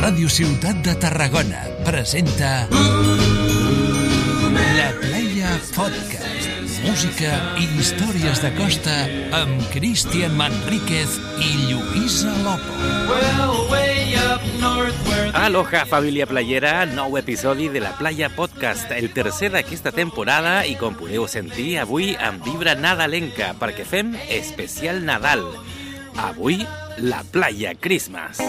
Ràdio Ciutat de Tarragona presenta La Playa Podcast. Música i històries de costa amb Cristian Manríquez i Lluïsa Lopo. Aloha família playera, nou episodi de la Playa Podcast, el tercer d'aquesta temporada i com podeu sentir avui amb vibra nadalenca perquè fem especial Nadal. Avui, la Playa Christmas.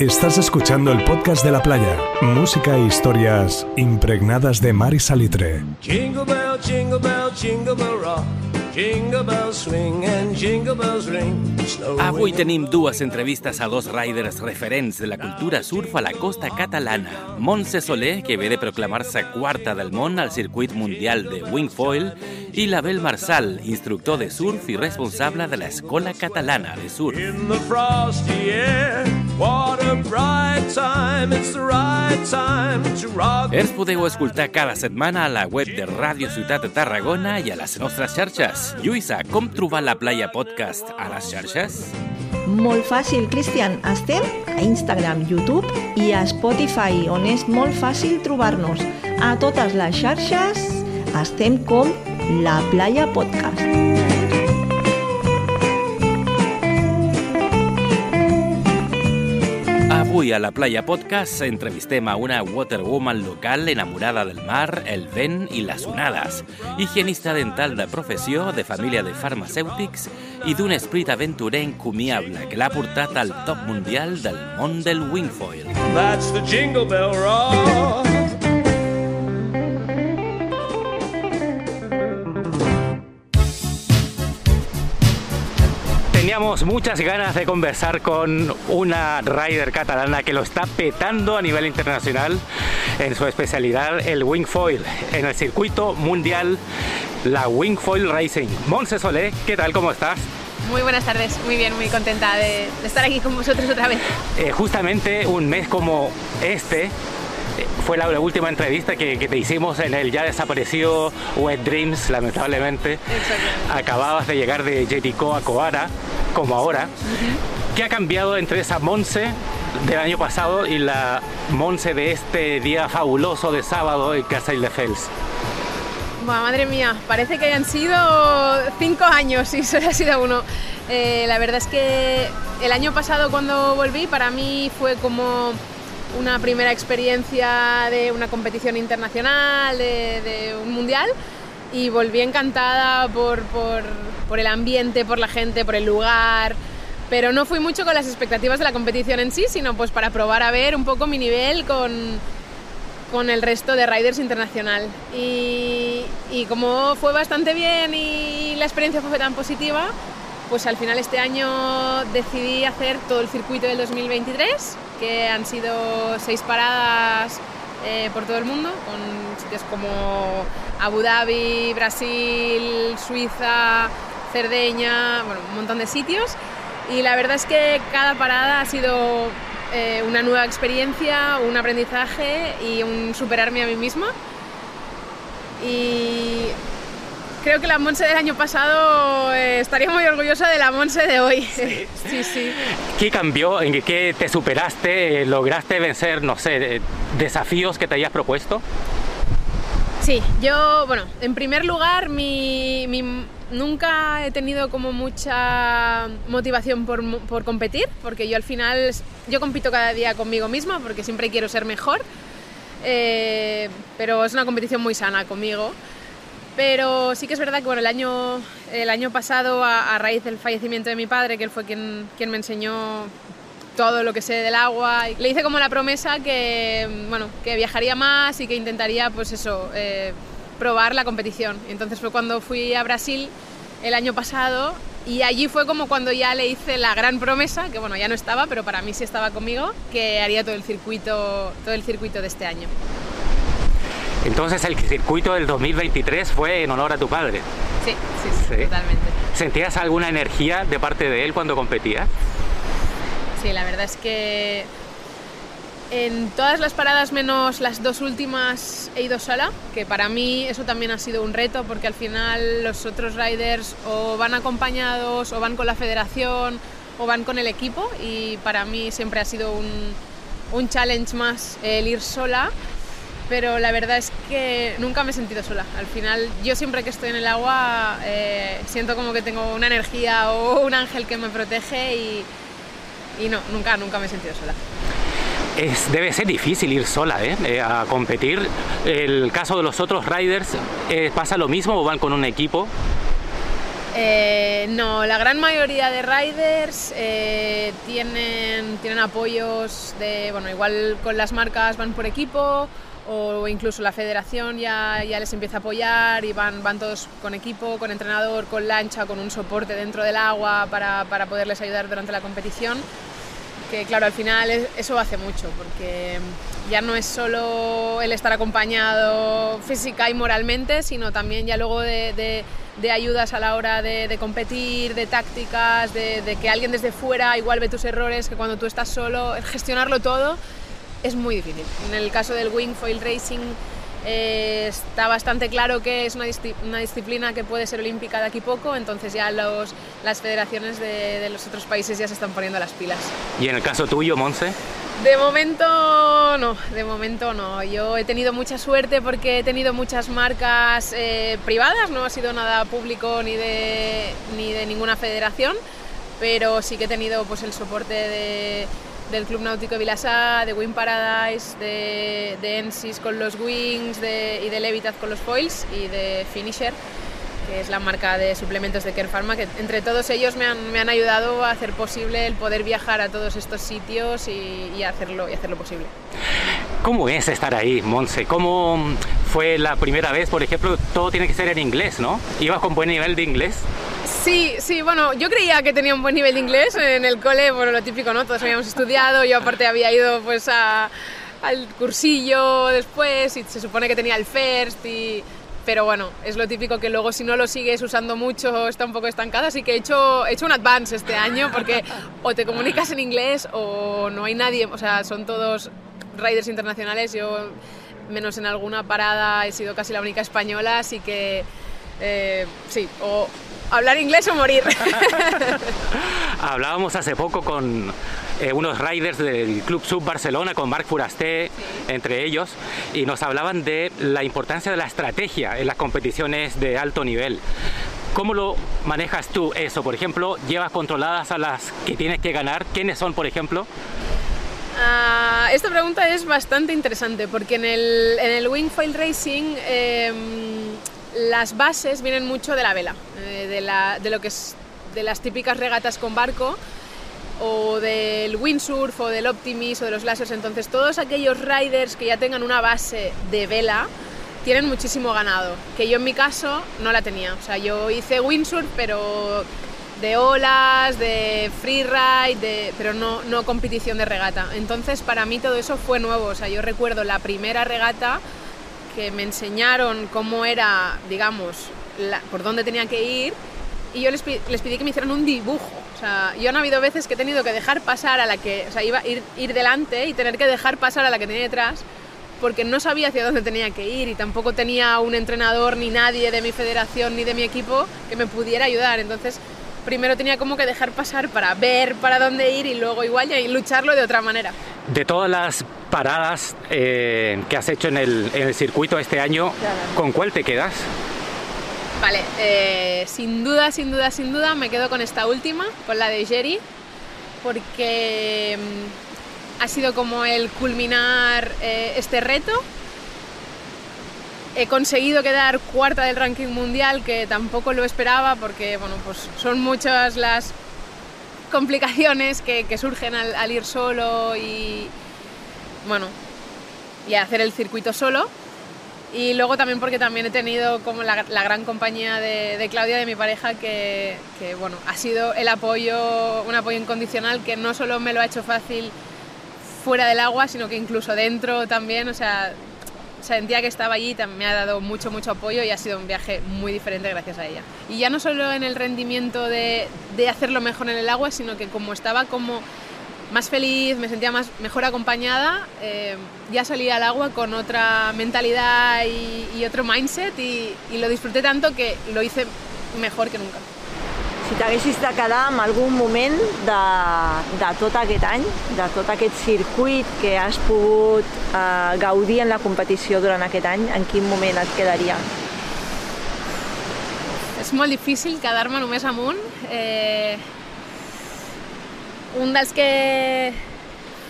Estás escuchando el podcast de la playa. Música e historias impregnadas de mar y salitre. Jingle bell, jingle bell, jingle bell rock. Jingle bells swing and jingle bells ring. Avui tenim dues entrevistes a dos riders referents de la cultura surf a la costa catalana. Montse Soler, que ve de proclamar-se quarta del món al circuit mundial de wingfoil, i l'Abel Marsal, instructor de surf i responsable de l'Escola Catalana de Surf. in the frosty air. What a bright time, it's the right time to rock. Els podeu escoltar cada setmana a la web de Ràdio Ciutat de Tarragona i a les nostres xarxes. Lluïsa, com trobar la Playa Podcast a les xarxes? Molt fàcil, Cristian. Estem a Instagram, YouTube i a Spotify, on és molt fàcil trobar-nos. A totes les xarxes estem com La Playa Podcast. Avui a la Playa Podcast entrevistem a una waterwoman local enamorada del mar, el vent i les onades, higienista dental de professió, de família de farmacèutics i d'un esprit aventurer encomiable que l'ha portat al top mundial del món del wingfoil. That's the jingle bell rock. Teníamos muchas ganas de conversar con una rider catalana que lo está petando a nivel internacional en su especialidad, el wingfoil, en el circuito mundial, la wingfoil racing. Monse Solé, ¿qué tal? ¿Cómo estás? Muy buenas tardes, muy bien, muy contenta de, de estar aquí con vosotros otra vez. Eh, justamente un mes como este fue la, la última entrevista que, que te hicimos en el ya desaparecido Wet Dreams, lamentablemente. Acababas de llegar de Jericho a Coara, como ahora. ¿Qué ha cambiado entre esa Monse del año pasado y la Monse de este día fabuloso de sábado en Castle de Fels? Madre mía, parece que hayan sido cinco años y solo ha sido uno. Eh, la verdad es que el año pasado cuando volví para mí fue como una primera experiencia de una competición internacional, de, un mundial y volví encantada por, por, el ambiente, por la gente, por el lugar. Pero no fui mucho con las expectativas de la competición en sí, sino pues para probar a ver un poco mi nivel con, con el resto de riders internacional. Y como fue bastante bien y la experiencia fue tan positiva, pues al final este año decidí hacer todo el circuito del 2023, que han sido seis paradas eh, por todo el mundo, con sitios como Abu Dhabi, Brasil, Suiza, Cerdeña, bueno, un montón de sitios. Y la verdad es que cada parada ha sido eh, una nueva experiencia, un aprendizaje y un superarme a mí misma. Y creo que la Monse del año pasado eh, estaría muy orgullosa de la Monse de hoy. Sí, sí. ¿Qué cambió? ¿En qué te superaste? ¿Lograste vencer, no sé, desafíos que te hayas propuesto? Sí, yo, bueno, en primer lugar, mi, mi- nunca he tenido como mucha motivación por, por competir, porque yo al final, yo compito cada día conmigo misma, porque siempre quiero ser mejor, eh, pero es una competición muy sana conmigo. Pero sí que es verdad que bueno, el, año, el año pasado, a, raíz del fallecimiento de mi padre, que él fue quien, quien me enseñó todo lo que sé del agua. Le hice como la promesa que, bueno, que viajaría más y que intentaría, pues eso, eh, probar la competición. Entonces fue cuando fui a Brasil el año pasado y allí fue como cuando ya le hice la gran promesa, que bueno, ya no estaba, pero para mí sí estaba conmigo, que haría todo el circuito, todo el circuito de este año. Entonces el circuito del 2023 fue en honor a tu padre. Sí, sí, sí, Sí. totalmente. ¿Sentías alguna energía de parte de él cuando competías? Sí, la verdad es que en todas las paradas menos las dos últimas he ido sola, que para mí eso también ha sido un reto porque al final los otros riders o van acompañados o van con la federación o van con el equipo y para mí siempre ha sido un, un challenge más el ir sola, pero la verdad es que nunca me he sentido sola. Al final, yo siempre que estoy en el agua eh, siento como que tengo una energía o un ángel que me protege y, y no, nunca, nunca me he sentido sola. Es, debe ser difícil ir sola ¿eh? Eh, a competir. El caso de los otros riders, eh, ¿pasa lo mismo o van con un equipo? Eh, no, la gran mayoría de riders eh, tienen, tienen apoyos de, bueno, igual con las marcas van por equipo o incluso la federación ya, ya les empieza a apoyar y van, van todos con equipo, con entrenador, con lancha, con un soporte dentro del agua para, para poderles ayudar durante la competición. Que claro, al final es- eso hace mucho porque ya no es solo el estar acompañado física y moralmente, sino también ya luego de, de- ayudas a la hora de, competir, de tácticas, de que alguien desde fuera igual ve tus errores, que cuando tú estás solo, gestionarlo todo es muy difícil. En el caso del Wing Foil Racing eh, está bastante claro que es una, disci- una disciplina que puede ser olímpica de aquí poco, entonces ya los, las federaciones de, de los otros países ya se están poniendo las pilas. Y en el caso tuyo, Monse, De momento no, de momento no. Yo he tenido mucha suerte porque he tenido muchas marcas eh, privadas, no ha sido nada público ni de, ni de ninguna federación, pero sí que he tenido pues, el soporte de- del Club Náutico Vilassar, de Wing Paradise, de, de Ensis con los Wings de- y de Levitat con los foils y de Finisher que es la marca de suplementos de Care Pharma, que entre todos ellos me han, me han ayudado a hacer posible el poder viajar a todos estos sitios y, y hacerlo, y hacerlo posible. ¿cómo es estar ahí, Monse? ¿Cómo fue la primera vez, por ejemplo, todo tiene que ser en inglés, ¿no? ¿Ibas con buen nivel de inglés? Sí, sí, bueno, yo creía que tenía un buen nivel de inglés en el cole, bueno, lo típico, ¿no? Todos habíamos estudiado, yo aparte había ido pues a- al cursillo después y se supone que tenía el first y... Pero bueno, es lo típico que luego si no lo sigues usando mucho está un poco estancado, así que he hecho, he hecho un advance este año porque o te comunicas en inglés o no hay nadie, o sea, son todos riders internacionales, yo menos en alguna parada he sido casi la única española, así que eh, sí, o hablar inglés o morir. Hablábamos hace poco con eh, unos riders del Club Sub Barcelona, con Marc Furasté, entre ellos, y nos hablaban de la importancia de la estrategia en las competiciones de alto nivel. ¿Cómo lo manejas tú eso? Por ejemplo, ¿llevas controladas a las que tienes que ganar? ¿Quiénes son, por ejemplo? Ah, esta pregunta es bastante interesante porque en el, en el Racing em, las bases vienen mucho de la vela, eh, de, lo que es de las típicas regatas con barco o del windsurf o del optimis o de los lasers. Entonces todos aquellos riders que ya tengan una base de vela tienen muchísimo ganado, que yo en mi caso no la tenía. O sea, yo hice windsurf, pero de olas, de freeride, de, pero no, no competición de regata. Entonces para mí todo eso fue nuevo. O sea, yo recuerdo la primera regata que me enseñaron cómo era, digamos, la- por dónde tenía que ir y yo les, les pedí que me hicieran un dibujo. O sea, yo han habido veces que he tenido que dejar pasar a la que, o sea, iba a ir, ir delante y tener que dejar pasar a la que tenía detrás porque no sabía hacia dónde tenía que ir y tampoco tenía un entrenador ni nadie de mi federación ni de mi equipo que me pudiera ayudar. Entonces, primero tenía como que dejar pasar para ver para dónde ir y luego igual ya lucharlo de otra manera. De todas las paradas eh, que has hecho en el, en el circuito este año, ¿con cuál te quedas? Vale, eh, sin duda, sin duda, sin duda me quedo con esta última, con la de Jerry, porque mm, ha sido como el culminar eh, este reto. He conseguido quedar cuarta del ranking mundial, que tampoco lo esperaba, porque bueno, pues son muchas las complicaciones que, surgen al, al ir solo y bueno, y hacer el circuito solo. Y luego también porque también he tenido como la, la gran compañía de, de Claudia, de mi pareja, que, que, bueno, ha sido el apoyo, un apoyo incondicional que no solo me lo ha hecho fácil fuera del agua, sino que incluso dentro también, o sea, sentía que estaba allí también me ha dado mucho, mucho apoyo y ha sido un viaje muy diferente gracias a ella. Y ya no solo en el rendimiento de, de hacerlo mejor en el agua, sino que como estaba como más feliz, me sentía más, mejor acompañada, eh, ya salí al agua con otra mentalidad y, y otro mindset y, y lo disfruté tanto que lo hice mejor que nunca. si t'haguessis de quedar amb algun moment de, de tot aquest any, de tot aquest circuit que has pogut eh, gaudir en la competició durant aquest any, en quin moment et quedaria? És molt difícil quedar-me només amb un. Eh, un dels que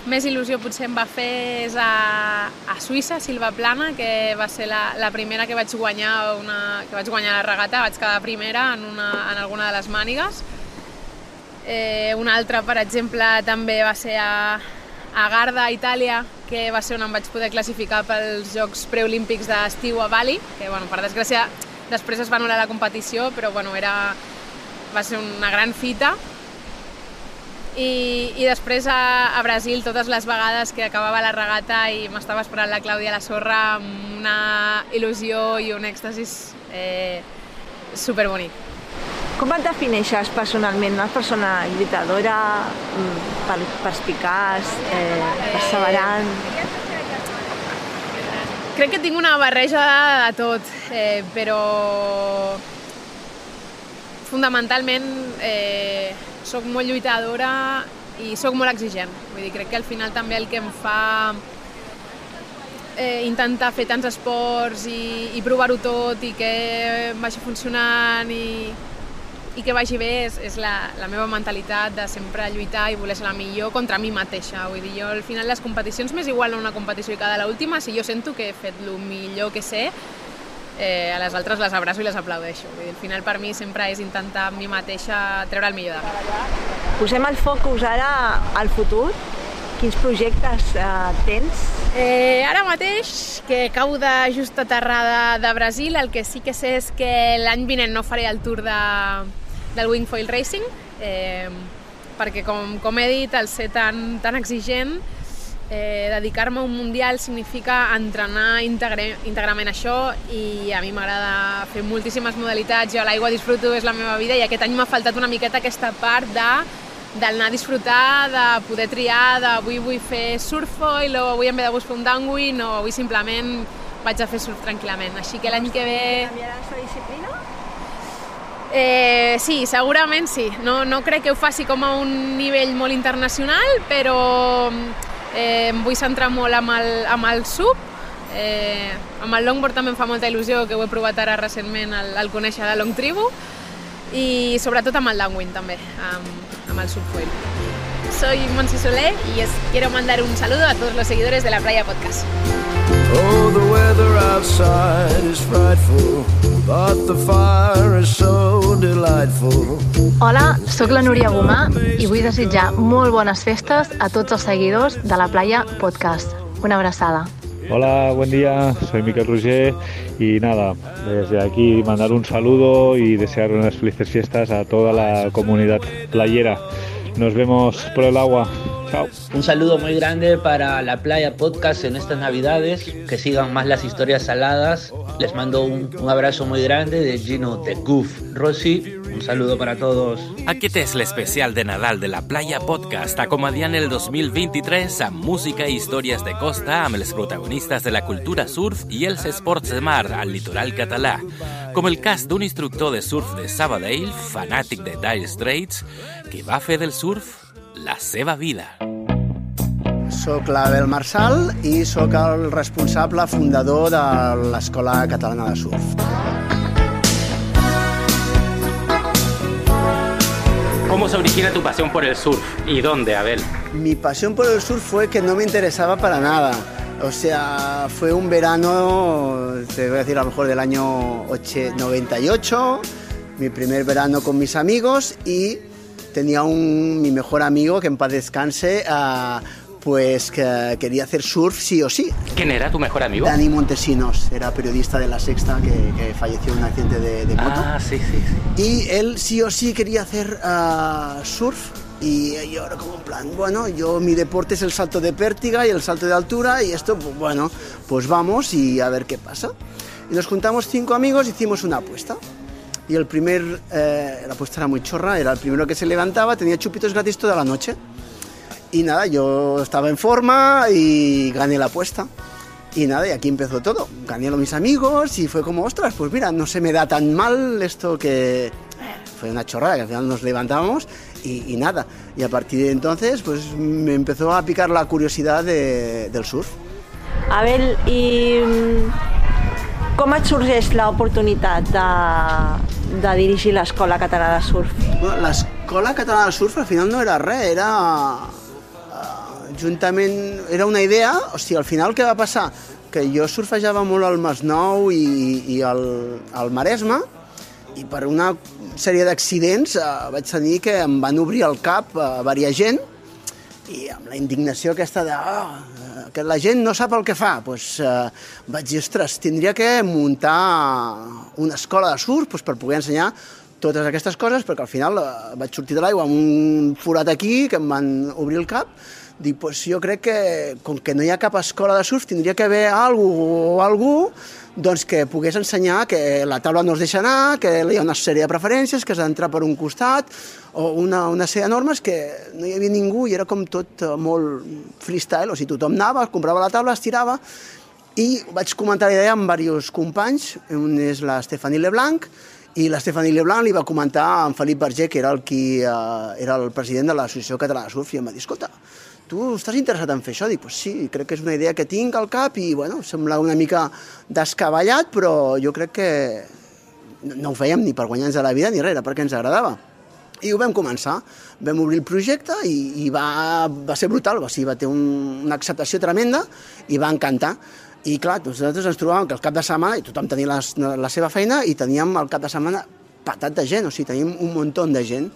més il·lusió potser em va fer és a, a Suïssa, Silva Plana, que va ser la, la primera que vaig guanyar una, que vaig guanyar la regata, vaig quedar primera en, una, en alguna de les mànigues. Eh, una altra, per exemple, també va ser a, a Garda, Itàlia, que va ser on em vaig poder classificar pels Jocs Preolímpics d'estiu a Bali, que bueno, per desgràcia després es va anul·lar la competició, però bueno, era, va ser una gran fita i, i després a, a Brasil totes les vegades que acabava la regata i m'estava esperant la Clàudia a la sorra amb una il·lusió i un èxtasis eh, superbonic. Com et defineixes personalment? Una persona lluitadora, mm, perspicaç, eh, perseverant? Crec que tinc una barreja de tot, eh, però fundamentalment eh, sóc molt lluitadora i sóc molt exigent. Vull dir, crec que al final també el que em fa eh, intentar fer tants esports i, i provar-ho tot i que vagi funcionant i, i que vagi bé és, és la, la meva mentalitat de sempre lluitar i voler ser la millor contra mi mateixa. Vull dir, jo al final les competicions m'és igual una competició i cada l'última, si jo sento que he fet el millor que sé, eh, a les altres les abraço i les aplaudeixo. Vull dir, al final per mi sempre és intentar mi mateixa treure el millor de mi. Posem el focus ara al futur. Quins projectes eh, tens? Eh, ara mateix, que acabo de just aterrar de, de Brasil, el que sí que sé és que l'any vinent no faré el tour de, del Wingfoil Racing, eh, perquè com, com he dit, el ser tan, tan exigent eh, dedicar-me a un mundial significa entrenar íntegre, íntegrament això i a mi m'agrada fer moltíssimes modalitats, jo l'aigua disfruto, és la meva vida i aquest any m'ha faltat una miqueta aquesta part de d'anar a disfrutar, de poder triar, de avui vull fer surfoil o avui em ve de gust fer un downwind o avui simplement vaig a fer surf tranquil·lament. Així que l'any que ve... Canviaràs la disciplina? Eh, sí, segurament sí. No, no crec que ho faci com a un nivell molt internacional, però Eh, em vull centrar molt amb el, amb el sub, eh, amb el longboard també em fa molta il·lusió, que ho he provat ara recentment al, al conèixer de Long Tribu, i sobretot amb el downwind també, amb, amb el subfoil. Soy Monse Soler y os quiero mandar un saludo a todos los seguidores de la Playa Podcast. Oh, the weather outside is frightful, but the fire is so delightful. Hola, sóc la Núria Gomà i vull desitjar molt bones festes a tots els seguidors de la Playa Podcast. Una abraçada. Hola, buen día, soy Miquel Roger y nada, desde aquí mandar un saludo y desear unas felices fiestas a toda la comunidad playera. Nos vemos por el agua. Un saludo muy grande para la Playa Podcast en estas Navidades. Que sigan más las historias saladas. Les mando un, un abrazo muy grande de Gino de Goof. Rosy, un saludo para todos. Aquest és l'especial de Nadal de la Playa Podcast, acomodiant el 2023 amb música i històries de costa amb els protagonistes de la cultura surf i els esports de mar al litoral català, com el cas d'un instructor de surf de Sabadell, fanàtic de Dire Straits, que va fer del surf la seva vida. Soc l'Abel Marçal i sóc el responsable fundador de l'Escola Catalana de Surf. ¿Cómo se origina tu pasión por el surf? ¿Y dónde, Abel? Mi pasión por el surf fue que no me interesaba para nada. O sea, fue un verano, te voy a decir a lo mejor del año 8 98, mi primer verano con mis amigos y tenía un, mi mejor amigo, que en paz descanse, ah, pues que quería hacer surf sí o sí. ¿Quién era tu mejor amigo? Dani Montesinos, era periodista de La Sexta que, que falleció en un accidente de, de moto. Ah, sí, sí, sí. Y él sí o sí quería hacer ah, surf. Y yo ahora como en plan, bueno, yo mi deporte es el salto de pértiga y el salto de altura y esto, pues bueno, pues vamos y a ver qué pasa. Y nos juntamos cinco amigos, hicimos una apuesta. Y el primer, eh, la apuesta era muy chorra, era el primero que se levantaba, tenía chupitos gratis toda la noche. Y nada, yo estaba en forma y gané la apuesta. Y nada, y aquí empezó todo. Gané a mis amigos y fue como, ostras, pues mira, no se me da tan mal esto que... fue una chorrada, que al final nos levantábamos y, y nada. Y a partir de entonces, pues me empezó a picar la curiosidad de, del surf. Abel, i mm, com et sorgeix l'oportunitat de, de dirigir l'Escola Catalana de Surf? Bueno, L'escola catalana de surf al final no era res, era juntament, era una idea, sigui, al final què va passar? Que jo surfejava molt al Masnou i, i al, al Maresme, i per una sèrie d'accidents eh, vaig tenir que em van obrir el cap a diversa gent i amb la indignació aquesta de oh, que la gent no sap el que fa, doncs, eh, vaig dir, ostres, tindria que muntar una escola de surf doncs, per poder ensenyar totes aquestes coses, perquè al final eh, vaig sortir de l'aigua amb un forat aquí que em van obrir el cap, dic, doncs jo crec que, com que no hi ha cap escola de surf, tindria que haver algú o algú doncs que pogués ensenyar que la taula no es deixa anar, que hi ha una sèrie de preferències, que has d'entrar per un costat, o una, una sèrie de normes que no hi havia ningú i era com tot eh, molt freestyle, o sigui, tothom anava, comprava la taula, es tirava, i vaig comentar la idea amb diversos companys, un és la Stephanie Leblanc, i la Stephanie Leblanc li va comentar a en Felip Berger, que era el, qui, eh, era el president de l'Associació Catalana de Surf, i em va dir, escolta, tu estàs interessat en fer això? Dic, pues sí, crec que és una idea que tinc al cap i, bueno, sembla una mica descabellat, però jo crec que no ho fèiem ni per guanyar-nos la vida ni res, perquè ens agradava. I ho vam començar, vam obrir el projecte i, i va, va ser brutal, o sigui, va ter un, una acceptació tremenda i va encantar. I clar, nosaltres ens trobàvem que el cap de setmana, i tothom tenia les, la seva feina, i teníem el cap de setmana patat de gent, o sigui, teníem un munt de gent.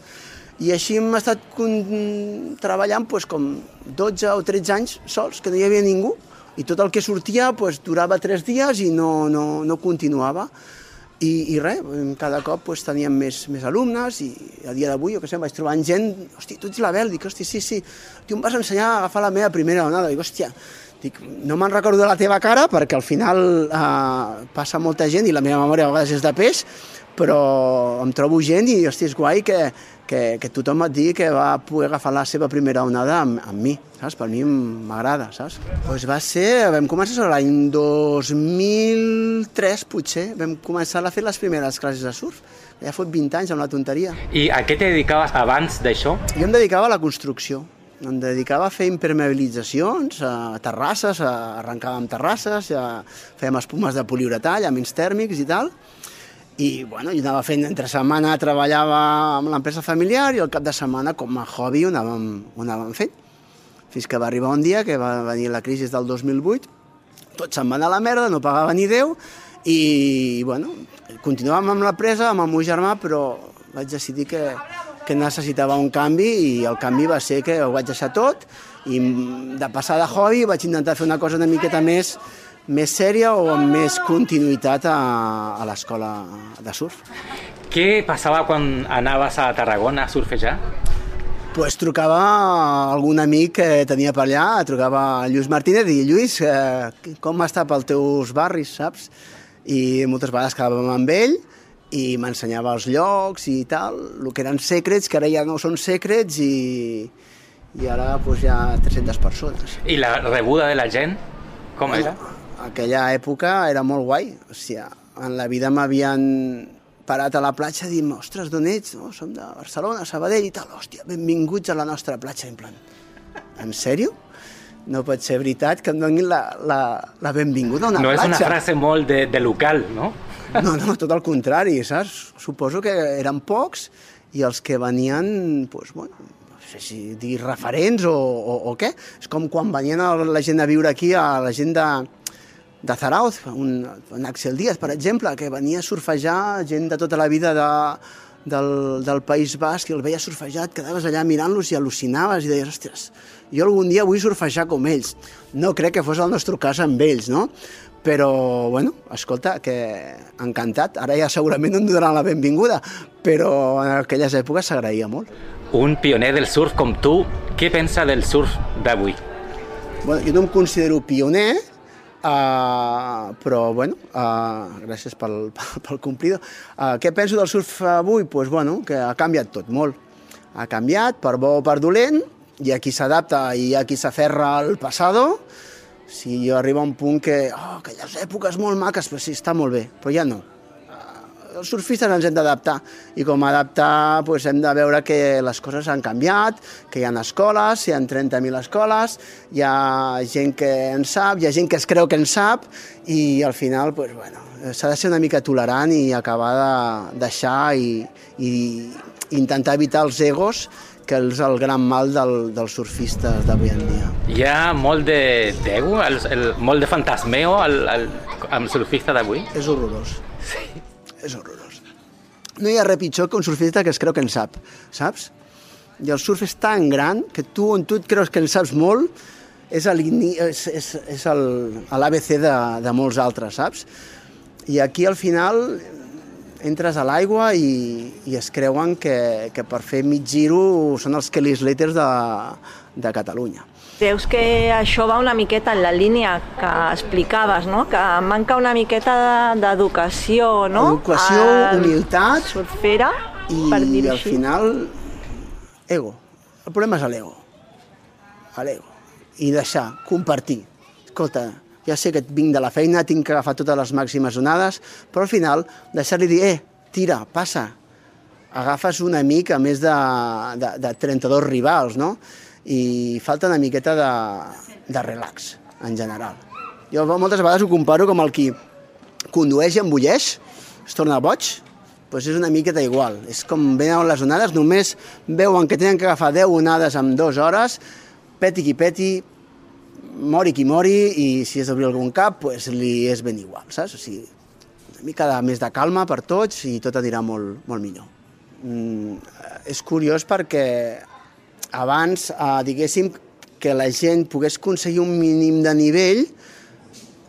I així hem estat treballant pues, com 12 o 13 anys sols, que no hi havia ningú, i tot el que sortia pues, durava 3 dies i no, no, no continuava. I, i res, cada cop pues, teníem més, més alumnes i a dia d'avui, jo què sé, vaig trobant gent, hosti, tu ets l'Abel, dic, hosti, sí, sí, tu em vas ensenyar a agafar la meva primera onada, dic, hòstia, dic, no me'n recordo de la teva cara perquè al final eh, passa molta gent i la meva memòria a vegades és de peix, però em trobo gent i, hosti, és guai que, que, que tothom et digui que va poder agafar la seva primera onada amb, amb mi, saps? Per mi m'agrada, saps? Pues va ser, vam començar l'any 2003, potser, vam començar a fer les primeres classes de surf. Ja fot 20 anys amb la tonteria. I a què te dedicaves abans d'això? Jo em dedicava a la construcció. Em dedicava a fer impermeabilitzacions, a terrasses, a arrencàvem terrasses, a fèiem espumes de poliuretà, llamins tèrmics i tal. I, bueno, jo anava fent, entre setmana treballava amb l'empresa familiar i el cap de setmana, com a hobby, ho anàvem, ho anàvem fent. Fins que va arribar un dia que va venir la crisi del 2008, tot se'n va anar a la merda, no pagava ni Déu, i, bueno, continuàvem amb l'empresa, amb el meu germà, però vaig decidir que, que necessitava un canvi i el canvi va ser que ho vaig deixar tot i de passar de hobby vaig intentar fer una cosa una miqueta més, més sèria o amb més continuïtat a, a l'escola de surf. Què passava quan anaves a Tarragona a surfejar? pues trucava a algun amic que tenia per allà, trucava a Lluís Martínez i Lluís, eh, com està pels teus barris, saps? I moltes vegades quedàvem amb ell i m'ensenyava els llocs i tal, el que eren secrets, que ara ja no són secrets i, i ara pues, hi ha 300 persones. I la rebuda de la gent, com era? Aquella època era molt guai. O sigui, en la vida m'havien parat a la platja i dir ostres, d'on ets? No, som de Barcelona, Sabadell i tal. Hòstia, benvinguts a la nostra platja. En plan, en sèrio? No pot ser veritat que em donin la, la, la benvinguda a una no és platja. una frase molt de, de local, no? No, no, tot el contrari, saps? Suposo que eren pocs i els que venien, doncs, bueno, no sé si dir referents o, o, o què. És com quan venien la gent a viure aquí, a la gent de, de Zarauz, un, un Axel Díaz, per exemple, que venia a surfejar gent de tota la vida de, del, del País Basc i el veia surfejar, et quedaves allà mirant-los i al·lucinaves i deies, ostres, jo algun dia vull surfejar com ells. No crec que fos el nostre cas amb ells, no? Però, bueno, escolta, que encantat. Ara ja segurament no em donaran la benvinguda, però en aquelles èpoques s'agraïa molt. Un pioner del surf com tu, què pensa del surf d'avui? Bueno, jo no em considero pioner, uh, però bueno, uh, gràcies pel, pel, pel complido. Uh, què penso del surf avui? Pues, bueno, que ha canviat tot molt. Ha canviat per bo o per dolent, hi ha qui s'adapta i hi ha qui s'aferra al passado. Si jo arribo a un punt que, oh, aquelles èpoques molt maques, però sí, està molt bé, però ja no. Els surfistes ens hem d'adaptar i com a adaptar doncs hem de veure que les coses han canviat, que hi ha escoles, hi ha 30.000 escoles, hi ha gent que en sap, hi ha gent que es creu que en sap i al final doncs, bueno, s'ha de ser una mica tolerant i acabar de deixar i, i intentar evitar els egos que és el gran mal del, dels surfistes d'avui en dia. Hi ha molt de d'ego, el, el, molt de fantasmeo al, al, amb el surfista d'avui? És horrorós. És horrorós. No hi ha res pitjor que un surfista que es creu que en sap, saps? I el surf és tan gran que tu, on tu et creus que en saps molt, és l'ABC de, de molts altres, saps? I aquí al final entres a l'aigua i, i es creuen que, que per fer mig giro són els Kelly Slaters de, de Catalunya. Creus que això va una miqueta en la línia que explicaves, no? que manca una miqueta d'educació, no? Educació, Al... humilitat... Surfera, i, per dir-ho I al final, ego. El problema és l'ego. L'ego. I deixar, compartir. Escolta, ja sé que vinc de la feina, tinc que agafar totes les màximes onades, però al final deixar-li dir, eh, tira, passa. Agafes un amic a més de, de, de 32 rivals, no? I falta una miqueta de, de relax, en general. Jo moltes vegades ho comparo com el qui condueix i embulleix, es torna boig, doncs és una miqueta igual. És com venen les onades, només veuen que tenen que agafar 10 onades en dues hores, peti qui peti, mori qui mori, i si és d'obrir algun cap, pues, li és ben igual, saps? O sigui, una mica de, més de calma per tots i tot anirà molt, molt millor. Mm, és curiós perquè abans, eh, diguéssim, que la gent pogués aconseguir un mínim de nivell,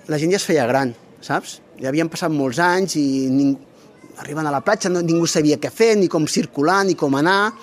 la gent ja es feia gran, saps? Ja havien passat molts anys i ningú, arriben a la platja, no, ningú sabia què fer, ni com circular, ni com anar.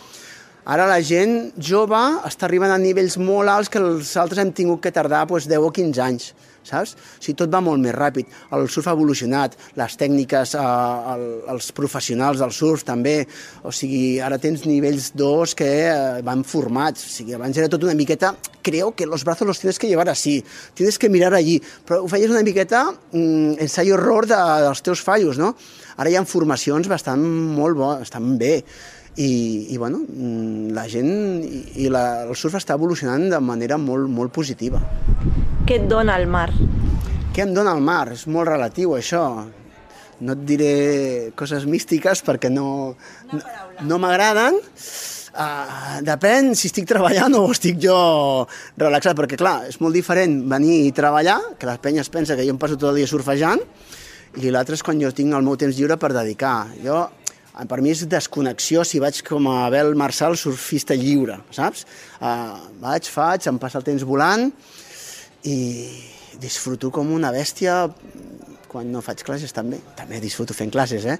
Ara la gent jove està arribant a nivells molt alts que els altres hem tingut que tardar doncs, 10 o 15 anys, saps? O sigui, tot va molt més ràpid. El surf ha evolucionat, les tècniques, eh, el, els professionals del surf també, o sigui, ara tens nivells 2 que eh, van formats, o sigui, abans era tot una miqueta, creo que los brazos los tienes que llevar así, tienes que mirar allí, però ho feies una miqueta mm, ensayo-error de, dels teus fallos, no? Ara hi ha formacions bastant molt bo, estan bé, i, i bueno, mm, la gent i, i la, el surf està evolucionant de manera molt, molt positiva. Què et dona el mar? Què em dona el mar? És molt relatiu, això. No et diré coses místiques perquè no, no, no m'agraden. Uh, depèn si estic treballant o estic jo relaxat, perquè clar, és molt diferent venir i treballar, que la penya es pensa que jo em passo tot el dia surfejant, i l'altre és quan jo tinc el meu temps lliure per dedicar. Jo, per mi és desconnexió si vaig com a Abel Marçal surfista lliure, saps? Uh, vaig, faig, em passa el temps volant i disfruto com una bèstia quan no faig classes també. També disfruto fent classes, eh?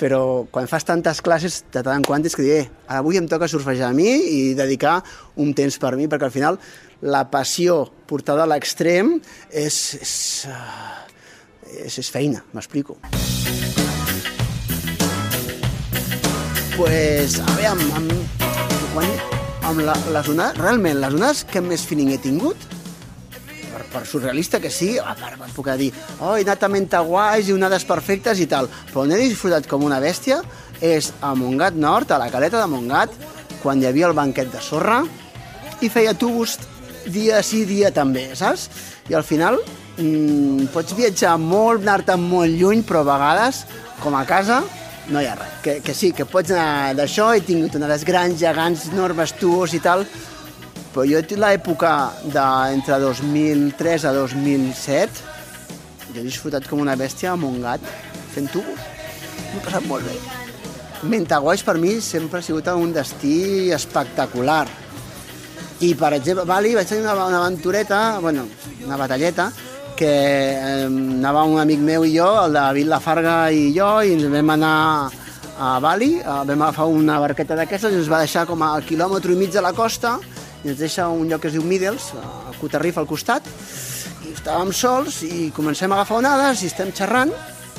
Però quan fas tantes classes, de tant en quant és que dir, eh, avui em toca surfejar a mi i dedicar un temps per mi, perquè al final la passió portada a l'extrem és, és, uh, és, és feina, m'explico. pues, a veure, amb, amb, amb la, les onades, realment, les onades que més feeling he tingut, per, surrealista que sigui, a part, em puc dir, oh, he anat a Mentaguais i onades perfectes i tal, però on he disfrutat com una bèstia és a Montgat Nord, a la caleta de Montgat, quan hi havia el banquet de sorra, i feia tubos dia sí, dia també, saps? I al final mmm, pots viatjar molt, anar-te molt lluny, però a vegades, com a casa, no hi ha res. Que, que sí, que pots anar d'això, he tingut una de les grans, gegants, enormes tuos i tal, però jo tinc l'època d'entre 2003 a 2007, jo he disfrutat com una bèstia a Montgat, fent tubos. M'ho he passat molt bé. Mentaguais per mi sempre ha sigut un destí espectacular. I, per exemple, a Bali vaig tenir una, una aventureta, bueno, una batalleta, que eh, anava un amic meu i jo, el David Lafarga i jo, i ens vam anar a Bali, eh, vam agafar una barqueta d'aquestes i ens va deixar com a quilòmetre i mig de la costa i ens deixa un lloc que es diu Middles, a Cotarrif al costat, i estàvem sols i comencem a agafar onades i estem xerrant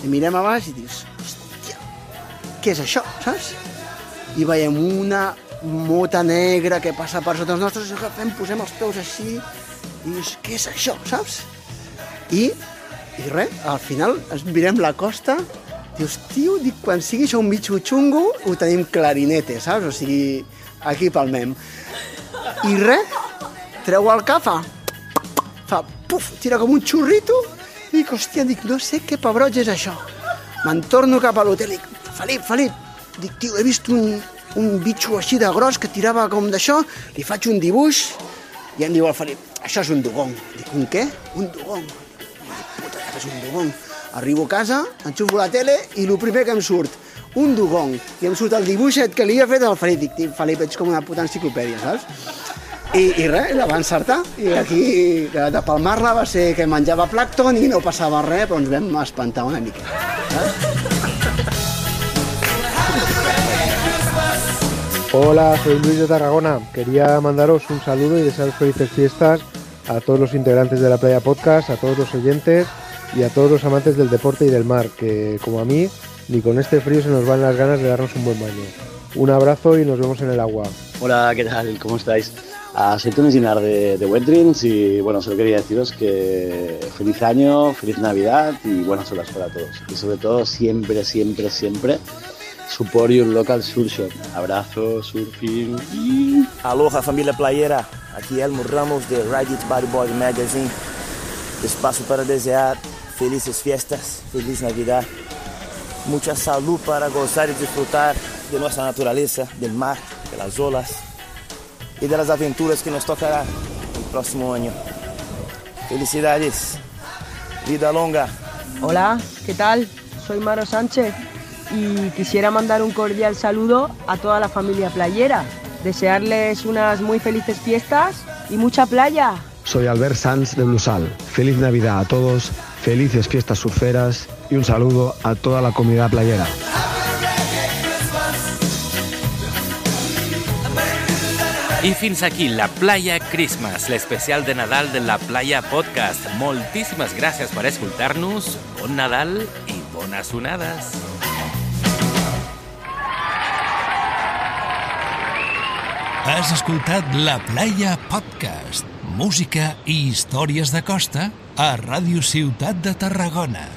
i mirem a baix i dius, hòstia, què és això, saps? I veiem una mota negra que passa per sota els nostres, i agafem, posem els peus així, i dius, què és això, saps? I, i res, al final ens mirem la costa Dius, tio, dic, quan sigui això un bitxo xungo, ho tenim clarinete, saps? O sigui, aquí palmem. I res, treu el cap, fa, fa, puf, tira com un xurrito, i dic, hòstia, dic, no sé què pebroig és això. Me'n torno cap a l'hotel dic, Felip, Felip, dic, tio, he vist un, un bitxo així de gros que tirava com d'això, li faig un dibuix, i em diu el Felip, això és un dugong. Dic, un què? Un dugong. Puta, és un dugong. Arribo a casa, enxufo la tele i el primer que em surt, un dugong. I em surt el dibuixet que li havia fet al Felip. Dic, Felip, ets com una puta enciclopèdia, saps? I, i res, la va encertar. I aquí, de, palmar-la va ser que menjava plàcton i no passava res, però ens vam espantar una mica. Saps? Hola, soy Luis de Tarragona. Quería mandaros un saludo y desearos felices fiestas a todos los integrantes de la Playa Podcast, a todos los oyentes y a todos los amantes del deporte y del mar, que como a mí, ni con este frío se nos van las ganas de darnos un buen baño. Un abrazo y nos vemos en el agua. Hola, ¿qué tal? ¿Cómo estáis? Soy Tony Ginar de, de Wet Dreams y bueno, solo quería deciros que feliz año, feliz Navidad y buenas horas para todos. Y sobre todo, siempre, siempre, siempre support your local surf shop. Abrazo, surfing. Aloha familia playera, aqui Elmo Ramos de It Body Boy Magazine. Espaço para desejar felices fiestas, feliz Navidad, mucha salud para gozar y disfrutar de nuestra naturaleza, del mar, de las olas y de las aventuras que nos tocará el próximo año. Felicidades, vida longa. Hola, ¿qué tal? Soy Maro Sánchez y quisiera mandar un cordial saludo a toda la familia playera. Desearles unas muy felices fiestas y mucha playa. Soy Albert Sanz de Blusal. Feliz Navidad a todos, felices fiestas surferas y un saludo a toda la comunidad playera. I fins aquí la Playa Christmas, l'especial de Nadal de la Playa Podcast. Moltíssimes gràcies per escoltar-nos. Bon Nadal i bones onades. Has escoltat La Playa Podcast, música i històries de costa a Ràdio Ciutat de Tarragona.